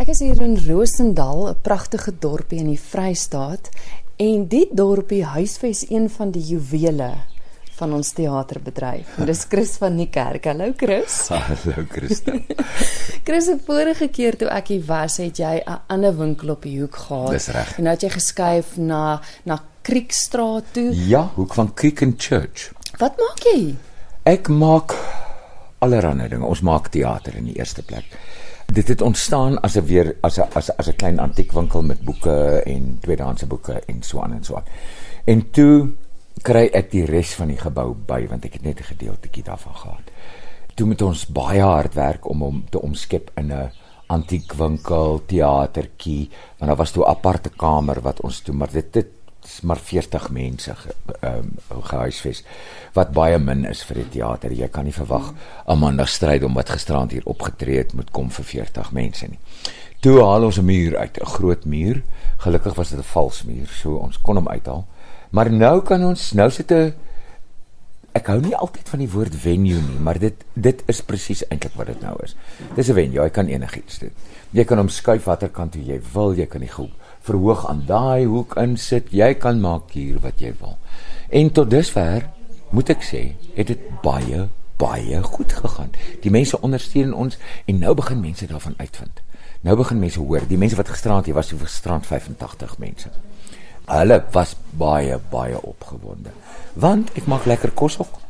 Ek is hier in Rosendal, 'n pragtige dorpie in die Vrystaat, en die dorpie huisves een van die juwele van ons teaterbedryf. En dis Chris van die kerk. Hallo Chris. Hallo Christa. Chris, die vorige keer toe ek hier was, het jy 'n ander winkel op die hoek gehad. Dis reg. En nou het jy geskuif na na Kriekstraat toe. Ja, hoek van Creek and Church. Wat maak jy? Ek maak allerlei dinge. Ons maak teater in die eerste plek. Dit het ontstaan as 'n weer as 'n as 'n as 'n klein antiekwinkel met boeke en tweedehandse boeke en so aan en so aan. En toe kry ek die res van die gebou by want ek het net 'n gedeeltjie daarvan gehad. Toe moet ons baie hard werk om hom te omskep in 'n antiekwinkel, teatertjie, want daar was toe 'n aparte kamer wat ons toe maar dit is maar 40 mense ge, um, gehuisves wat baie min is vir die teater. Jy kan nie verwag Amanda stryd om wat gisterand hier opgetree het moet kom vir 40 mense nie. Toe haal ons 'n muur uit, 'n groot muur. Gelukkig was dit 'n vals muur, so ons kon hom uithaal. Maar nou kan ons nou sit 'n ek hou nie altyd van die woord venue nie, maar dit dit is presies eintlik wat dit nou is. Dis 'n venue, jy kan enigiets doen. Jy kan hom skuif watter kant jy wil, jy kan die groep verhoog aan daai hoek insit. Jy kan maak hier wat jy wil. En tot dusver moet ek sê, het dit baie baie goed gegaan. Die mense ondersteun ons en nou begin mense daarvan uitvind. Nou begin mense hoor, die mense wat gisterand hier was, hier was gisterand 85 mense. Hulle was baie baie opgewonde. Want ek maak lekker kos ook.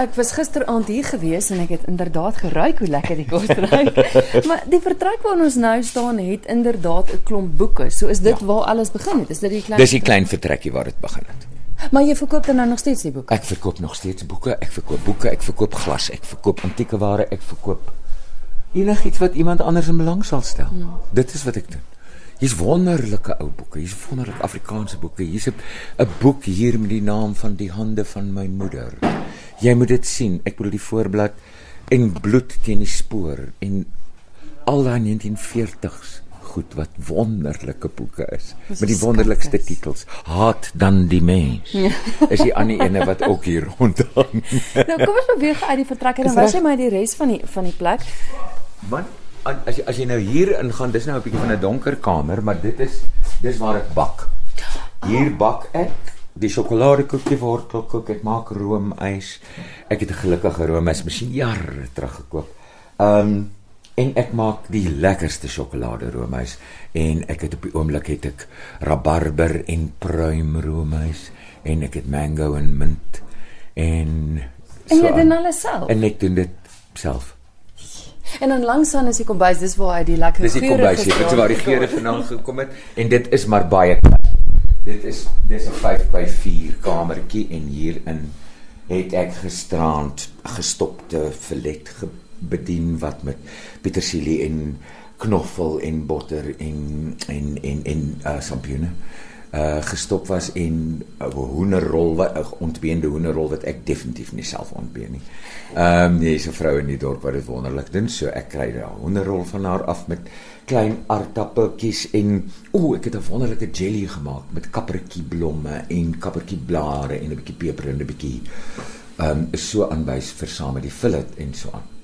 Ek was gisteraand hier gewees en ek het inderdaad geruik hoe lekker die kos ruik. maar die vertrek waar ons nou staan het inderdaad 'n klomp boeke. So is dit ja. waar alles begin het. Is dit die klein Dis die klein vertrekkie waar dit begin het. Maar jy verkoop dan nou nog steeds die boeke? Ek verkoop nog steeds boeke. Ek verkoop boeke, ek verkoop glas, ek verkoop antieke ware, ek verkoop enigiets wat iemand anders in belang sal stel. Hmm. Dit is wat ek doen. Hier's wonderlike ou boeke. Hier's wonderlike Afrikaanse boeke. Hier's 'n boek hier met die naam van die hande van my moeder. Jy moet dit sien. Ek bedoel die voorblad en bloed teen die spoor en al daai 1940s goed wat wonderlike boeke is Dis met die wonderlikste titels. Haat dan die mens. Ja. Is die ander ene wat ook hier rondhang. nou kom ons beweeg uit die vertrek en wys jy my die res van die van die plek. Want an- as jy as jy nou hier ingaan, dis nou 'n bietjie van 'n donker kamer, maar dit is dis waar ek bak. Hier bak ek die sjokoladekoekie wortelkoek, ek maak roomys. Ek het 'n gelukkige roomys masjien jare terug gekoop. Um en ek maak die lekkerste sjokolade roomys en ek het op die oomblik het ek rabarber en pruim roomys en ek het mango en mint en En jy doen alles self. en ek doen dit self. En dan langs aan is die kombuis, dis waar hy die lekker Dis die geure kombuis dit is waar die geure vandaan gekom het. En dit is maar baie klein. Dit is dis 'n 5 by 4 kamertjie en hierin het ek gisterand gestopte filet ge bedien wat met petersilie en knoffel en botter en en en en uh, sampioene uh gestop was en 'n hoenderrol wat 'n ontbeende hoenderrol wat ek definitief nie self ontbeen nie. Ehm um, nee, is 'n vrou in die dorp wat dit wonderlik doen, so ek kry daai hoenderrol van haar af met klein aardappeltjies en o, ek het 'n wonderlike jelly gemaak met kappertjieblomme en kappertjieblare en 'n bietjie peper en 'n bietjie ehm um, so aanwys vir saam met die fillet en so aan.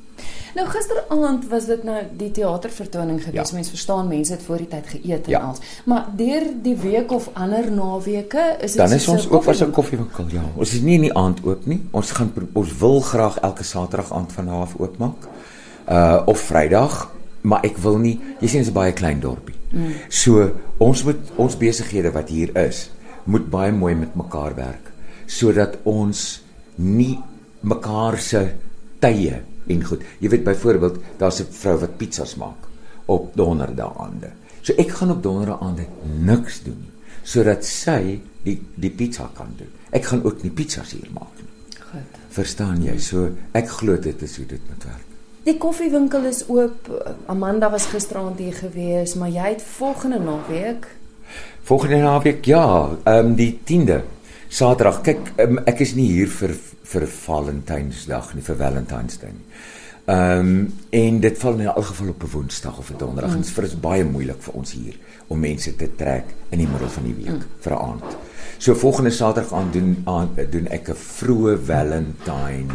Nou gisteraand was dit nou die teatervertoning gewees. Ja. Mense verstaan, mense het voor die tyd geëet en Ja. alles. Maar deur die week of ander naweke is dit Dan is ons ook was 'n koffie- koffiewinkel, ja. Ons is nie in die aand oop nie. Ons gaan ons wil graag elke Saterdag aand van half oopmaak. Uh of Vrydag, maar ek wil nie, jy sien dit is 'n baie klein dorpie. Mm. So ons moet ons besighede wat hier is, moet baie mooi met mekaar werk sodat ons nie mekaar se tye en goed. Jy weet byvoorbeeld, daar's 'n vrou wat pizzas maak op donderdae aande. So ek gaan op donderdae aande niks doen nie sodat sy die die pizza kan doen. Ek gaan ook nie pizzas hier maak nie. Goed. Verstaan jy? So ek glo dit is hoe dit moet werk. Die koffiewinkel is oop. Amanda was gisteraand hier gewees, maar jy het volgende naweek Volgende naweek ja, ehm um, die 10de Saterdag. Kyk, um, ek is nie hier vir vir Valentynsdag nie, vir Valentine's Day nie. Ehm um, en dit val in elk geval op 'n Woensdag of 'n Donderdag. Mm. Dit is vir ons baie moeilik vir ons hier om mense te trek in die middel van die week mm. vir 'n aand. So volgende Saterdag aan doen aan doen ek 'n vroeë Valentine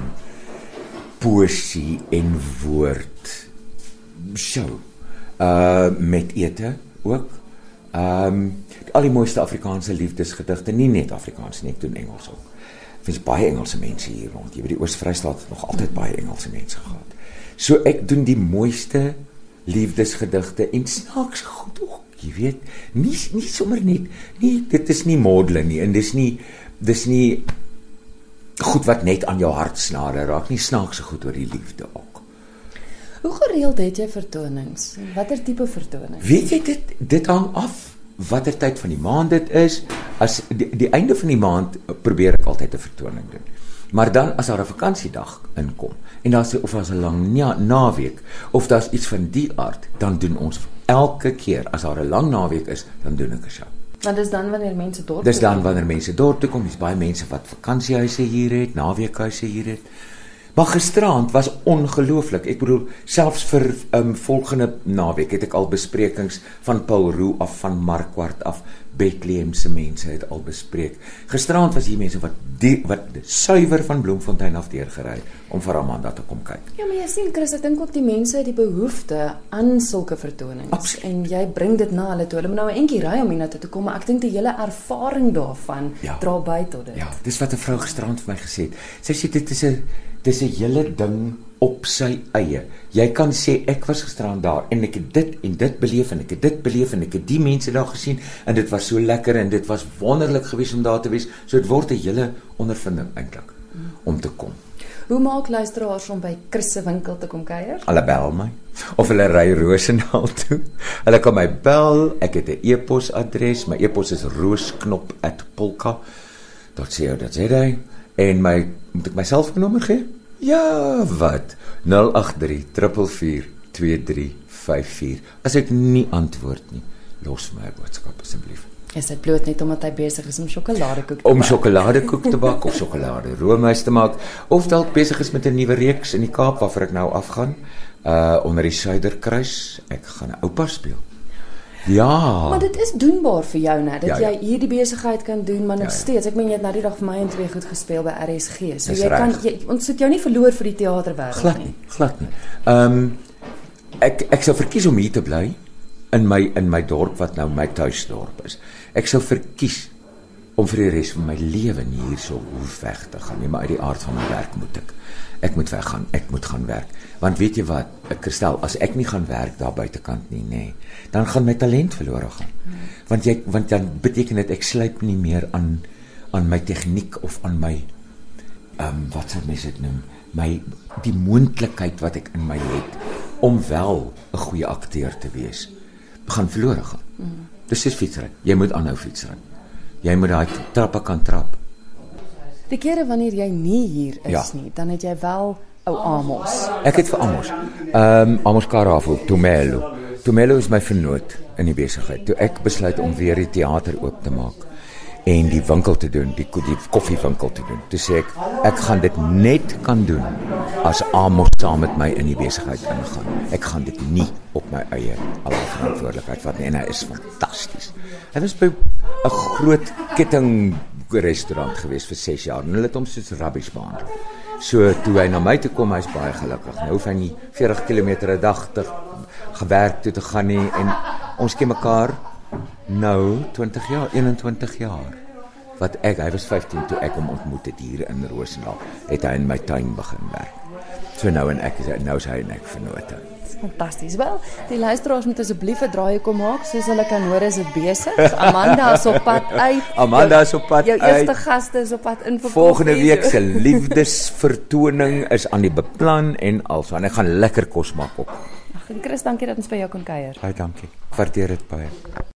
poesie en woord show. Uh met ete ook. Ehm um, al die mooiste Afrikaanse liefdesgedigte, nie net Afrikaans nie, ek doen Engels ook. Dis baie Engelse mense hier rond. Jy weet die Oos-Vrystaat het nog altyd baie Engelse mense gehad. So ek doen die mooiste liefdesgedigte en snaaks goed ook. Jy weet, nie nie sommer net nie dit is nie modelle nie en dis nie dis nie goed wat net aan jou hart snare raak nie snaakse goed oor die liefde ook. Hoe gereeld het jy vertonings? Watter tipe vertonings? Weet jy dit dit hang af watter tyd van die maand dit is. As die, die einde van die maand probeer ek altyd 'n vertoning doen. Maar dan as daar 'n vakansiedag inkom en daar's of as 'n lang ja, naweek of daar's iets van die aard, dan doen ons elke keer as daar 'n lang naweek is, dan doen ek 'n show. Want dis dan wanneer mense dorp Dis dan wanneer mense dorp toe kom, dis baie mense wat vakansiehuise hier het, naweekhuise hier het. Maar gisteraand was ongelooflik. Ek bedoel, selfs vir um volgende naweek het ek al besprekings van Paul Roo af van Markwart af. Bethlehem se mense het al bespreek. Gisteraand was hier mense wat die, wat suiwer van Bloemfontein af deurgery om vir Amanda te kom kyk. Ja, maar jy sien Chris, ek dink ook die mense het die behoefte aan sulke vertonings Absoluut. en jy bring dit na hulle toe. Hulle moet nou 'n entjie ry om hiernatoe te kom, maar ek dink die hele ervaring daarvan Ja. dra by tot dit. Ja, dis wat 'n vrou gisteraand vir my gesê het. Sy sê dit is 'n dis 'n hele ding op sy eie. Jy kan sê ek was gisteraand daar en ek het dit en dit beleef en ek het dit beleef en ek het die mense daar gesien en dit was so lekker en dit was wonderlik geweest om daar te wees. So dit word 'n hele ondervinding eintlik om te kom. Hoe maak luisteraars om by Chris se winkel te kom kuier? Hulle bel my of hulle ry Roosendaal toe. Hulle kan my bel. Ek het 'n e-posadres. My e-pos is roosknop@polka.co.za en my moet ek my selfoonnommer gee? Ja, wat? 083 444 2354. As ek nie antwoord nie, los my 'n boodskap asseblief. Is dit bloot net omdat hy besig is om sjokoladekoek te Om bak? sjokoladekoek te bak of sjokolade roomys te maak of dalk besig is met 'n nuwe reeks in die Kaap waarvoor ek nou afgaan uh onder die Suiderkruis. Ek gaan 'n oupa speel. Ja. Maar dit is doenbaar vir jou net dat Ja, ja. jy hierdie besigheid kan doen maar nog Ja, ja. steeds. Ek meen jy het nou die dag vir my en twee goed gespeel by RSG. So Dis jy kan reg. jy, ons het jou nie verloor vir die teaterwêreld glad nie, glad nie. Ehm um, ek ek sou verkies om hier te bly in my in my dorp wat nou my tuisdorp is. Ek sou verkies om vir die res van my lewe nie hierso hoef weg te gaan nie, maar uit die aard van my werk moet ek. Ek moet weggaan, ek moet gaan werk. Want weet jy wat, ek Christel, as ek nie gaan werk daar buitekant nie, nê, dan gaan my talent verlore gaan. Want jy want dan beteken dit ek slyp nie meer aan aan my tegniek of aan my ehm um, wat sou mense dit noem, my die moontlikheid wat ek in my het om wel 'n goeie akteur te wees, gaan verlore gaan. Mm. Dis soos fietsry. Jy moet aanhou fietsry. Jy moet daai trappe kan trap. Die kere wanneer jy nie hier is Ja. nie, dan het jy wel ou Amos. Ek het vir Amos. Ehm um, Amos Karafo, Tumelo. Tumelo is my vernoot in die besigheid. Toe ek besluit om weer die teater oop te maak en die winkel te doen, die die koffiewinkel te doen. Toe sê ek, ek gaan dit net kan doen as Amos saam met my in die besigheid ingaan. Ek gaan dit nie op my eie alle verantwoordelikheid vat nie en hy is fantasties. Hy was by 'n groot ketting restaurant gewees vir 6 jaar en hulle het hom soos rubbish behandel. So toe hy na my toe kom, hy's baie gelukkig. Nou hoef hy nie 40 km 'n dag te gewerk toe te gaan nie en ons ken mekaar nou 20 jaar, 21 jaar. Wat ek, hy was 15 toe ek hom ontmoet het hier in Roosendaal, het hy in my tuin begin werk. So nou en ek is nou is hy en ek vennote. Dis fantasties. Wel, die luisteraars moet asseblief 'n draai kom maak, soos hulle kan hoor is dit besig. Amanda is op pad uit. Amanda is op pad jou, jou eerste uit. gaste is op pad in vir Volgende week se liefdesvertoning is aan die beplan en also en ek gaan lekker kos maak op. Ag, en Chris, dankie dat ons by jou kon kuier. Baie dankie. Waardeer dit baie.